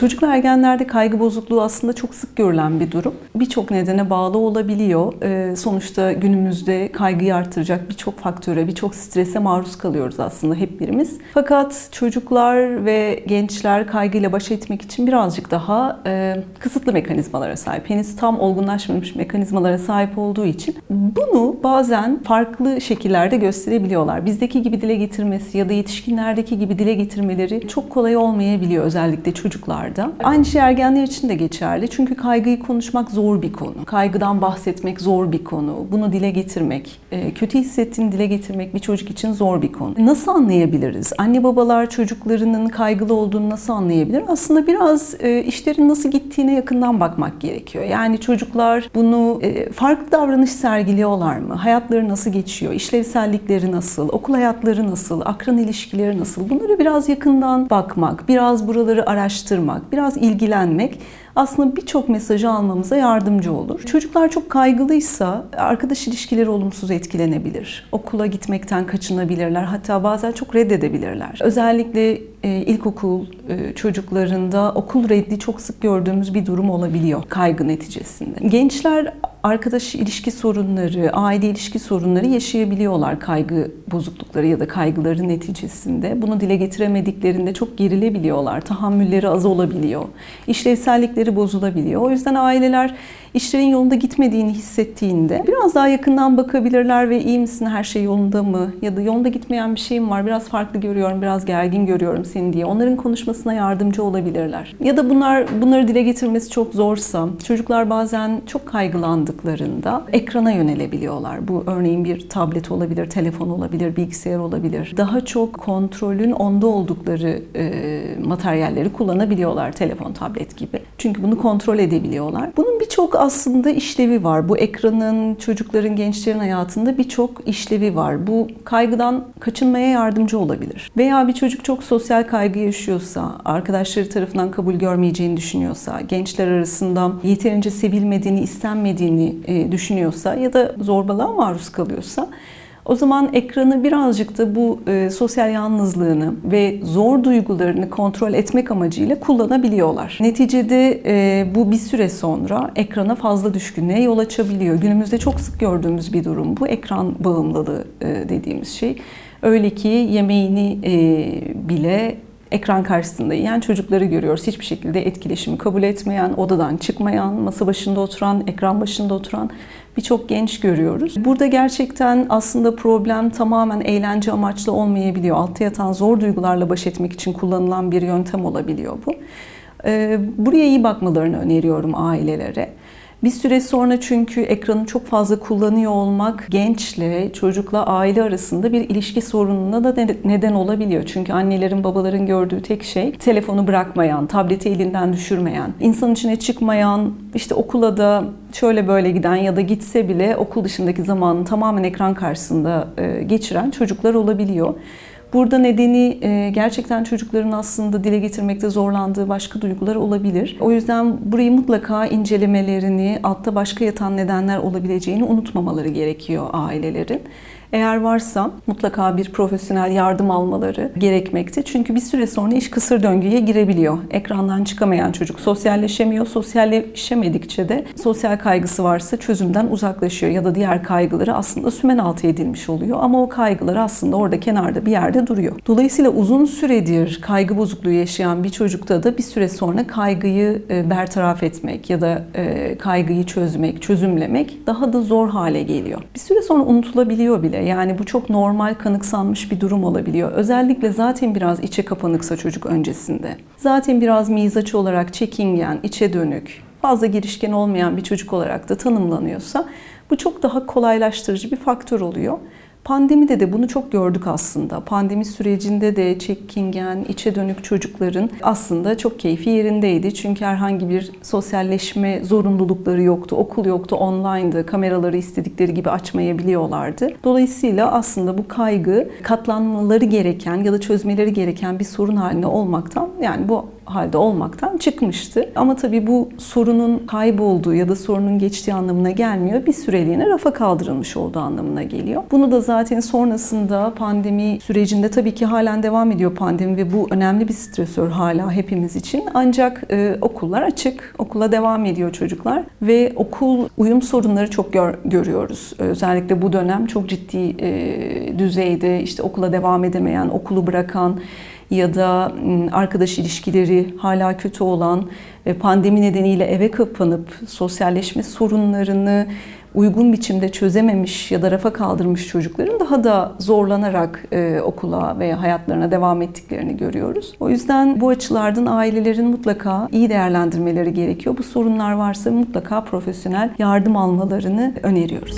Çocuk ve ergenlerde kaygı bozukluğu aslında çok sık görülen bir durum. Birçok nedene bağlı olabiliyor. Ee, sonuçta günümüzde kaygıyı artıracak birçok faktöre, birçok strese maruz kalıyoruz aslında hep birimiz. Fakat çocuklar ve gençler kaygıyla baş etmek için birazcık daha e, kısıtlı mekanizmalara sahip. Henüz tam olgunlaşmamış mekanizmalara sahip olduğu için bunu bazen farklı şekillerde gösterebiliyorlar. Bizdeki gibi dile getirmesi ya da yetişkinlerdeki gibi dile getirmeleri çok kolay olmayabiliyor özellikle çocuklarda. Aynı şey ergenler için de geçerli. Çünkü kaygıyı konuşmak zor bir konu. Kaygıdan bahsetmek zor bir konu. Bunu dile getirmek, e, kötü hissettiğini dile getirmek bir çocuk için zor bir konu. Nasıl anlayabiliriz? Anne babalar çocuklarının kaygılı olduğunu nasıl anlayabilir? Aslında biraz e, işlerin nasıl gittiğine yakından bakmak gerekiyor. Yani çocuklar bunu e, farklı davranış sergiliyorlar mı? Hayatları nasıl geçiyor? İşlevsellikleri nasıl? Okul hayatları nasıl? Akran ilişkileri nasıl? Bunları biraz yakından bakmak, biraz buraları araştırmak, biraz ilgilenmek aslında birçok mesajı almamıza yardımcı olur. Çocuklar çok kaygılıysa arkadaş ilişkileri olumsuz etkilenebilir. Okula gitmekten kaçınabilirler. Hatta bazen çok reddedebilirler. Özellikle e, ilkokul e, çocuklarında okul reddi çok sık gördüğümüz bir durum olabiliyor kaygı neticesinde. Gençler arkadaş ilişki sorunları, aile ilişki sorunları yaşayabiliyorlar kaygı bozuklukları ya da kaygıları neticesinde. Bunu dile getiremediklerinde çok gerilebiliyorlar. Tahammülleri az olabiliyor. İşlevsellikleri bozulabiliyor. O yüzden aileler işlerin yolunda gitmediğini hissettiğinde biraz daha yakından bakabilirler ve iyi misin, her şey yolunda mı? Ya da yolunda gitmeyen bir şeyim var, biraz farklı görüyorum, biraz gergin görüyorum seni diye. Onların konuşmasına yardımcı olabilirler. Ya da bunlar bunları dile getirmesi çok zorsa, çocuklar bazen çok kaygılandıklarında ekrana yönelebiliyorlar. Bu örneğin bir tablet olabilir, telefon olabilir, bilgisayar olabilir. Daha çok kontrolün onda oldukları e, materyalleri kullanabiliyorlar, telefon, tablet gibi. Çünkü bunu kontrol edebiliyorlar. Bunun birçok aslında işlevi var. Bu ekranın çocukların, gençlerin hayatında birçok işlevi var. Bu kaygıdan kaçınmaya yardımcı olabilir. Veya bir çocuk çok sosyal kaygı yaşıyorsa, arkadaşları tarafından kabul görmeyeceğini düşünüyorsa, gençler arasında yeterince sevilmediğini, istenmediğini e, düşünüyorsa ya da zorbalığa maruz kalıyorsa o zaman ekranı birazcık da bu e, sosyal yalnızlığını ve zor duygularını kontrol etmek amacıyla kullanabiliyorlar. Neticede e, bu bir süre sonra ekrana fazla düşkünlüğe yol açabiliyor. Günümüzde çok sık gördüğümüz bir durum bu ekran bağımlılığı e, dediğimiz şey. Öyle ki yemeğini e, bile ekran karşısında yiyen çocukları görüyoruz. Hiçbir şekilde etkileşimi kabul etmeyen, odadan çıkmayan, masa başında oturan, ekran başında oturan birçok genç görüyoruz. Burada gerçekten aslında problem tamamen eğlence amaçlı olmayabiliyor. Altta yatan zor duygularla baş etmek için kullanılan bir yöntem olabiliyor bu. Ee, buraya iyi bakmalarını öneriyorum ailelere. Bir süre sonra çünkü ekranı çok fazla kullanıyor olmak gençle, çocukla, aile arasında bir ilişki sorununa da neden olabiliyor. Çünkü annelerin, babaların gördüğü tek şey telefonu bırakmayan, tableti elinden düşürmeyen, insan içine çıkmayan, işte okula da şöyle böyle giden ya da gitse bile okul dışındaki zamanını tamamen ekran karşısında geçiren çocuklar olabiliyor. Burada nedeni e, gerçekten çocukların aslında dile getirmekte zorlandığı başka duygular olabilir. O yüzden burayı mutlaka incelemelerini, altta başka yatan nedenler olabileceğini unutmamaları gerekiyor ailelerin. Eğer varsa mutlaka bir profesyonel yardım almaları gerekmekte. Çünkü bir süre sonra iş kısır döngüye girebiliyor. Ekrandan çıkamayan çocuk sosyalleşemiyor. Sosyalleşemedikçe de sosyal kaygısı varsa çözümden uzaklaşıyor ya da diğer kaygıları aslında sümen altı edilmiş oluyor. Ama o kaygılar aslında orada kenarda bir yerde duruyor. Dolayısıyla uzun süredir kaygı bozukluğu yaşayan bir çocukta da bir süre sonra kaygıyı e, bertaraf etmek ya da e, kaygıyı çözmek, çözümlemek daha da zor hale geliyor. Bir süre sonra unutulabiliyor bile bile. Yani bu çok normal kanıksanmış bir durum olabiliyor. Özellikle zaten biraz içe kapanıksa çocuk öncesinde. Zaten biraz mizaç olarak çekingen, içe dönük, fazla girişken olmayan bir çocuk olarak da tanımlanıyorsa bu çok daha kolaylaştırıcı bir faktör oluyor. Pandemide de bunu çok gördük aslında. Pandemi sürecinde de çekingen, içe dönük çocukların aslında çok keyfi yerindeydi. Çünkü herhangi bir sosyalleşme zorunlulukları yoktu. Okul yoktu, online'dı. Kameraları istedikleri gibi açmayabiliyorlardı. Dolayısıyla aslında bu kaygı katlanmaları gereken ya da çözmeleri gereken bir sorun haline olmaktan yani bu halde olmaktan çıkmıştı. Ama tabii bu sorunun kaybolduğu ya da sorunun geçtiği anlamına gelmiyor. Bir süreliğine rafa kaldırılmış olduğu anlamına geliyor. Bunu da zaten sonrasında pandemi sürecinde tabii ki halen devam ediyor pandemi ve bu önemli bir stresör hala hepimiz için. Ancak e, okullar açık, okula devam ediyor çocuklar ve okul uyum sorunları çok gör, görüyoruz. Özellikle bu dönem çok ciddi e, düzeyde işte okula devam edemeyen, okulu bırakan ya da arkadaş ilişkileri hala kötü olan, pandemi nedeniyle eve kapanıp sosyalleşme sorunlarını uygun biçimde çözememiş ya da rafa kaldırmış çocukların daha da zorlanarak e, okula veya hayatlarına devam ettiklerini görüyoruz. O yüzden bu açılardan ailelerin mutlaka iyi değerlendirmeleri gerekiyor. Bu sorunlar varsa mutlaka profesyonel yardım almalarını öneriyoruz.